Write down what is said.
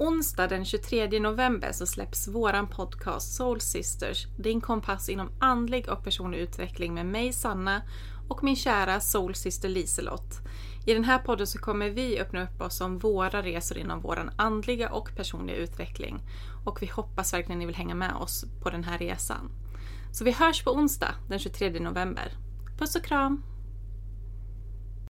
Onsdag den 23 november så släpps våran podcast Soul Sisters, din kompass inom andlig och personlig utveckling med mig Sanna och min kära Soul Sister Liselott. I den här podden så kommer vi öppna upp oss om våra resor inom våran andliga och personliga utveckling. Och vi hoppas verkligen ni vill hänga med oss på den här resan. Så vi hörs på onsdag den 23 november. Puss och kram!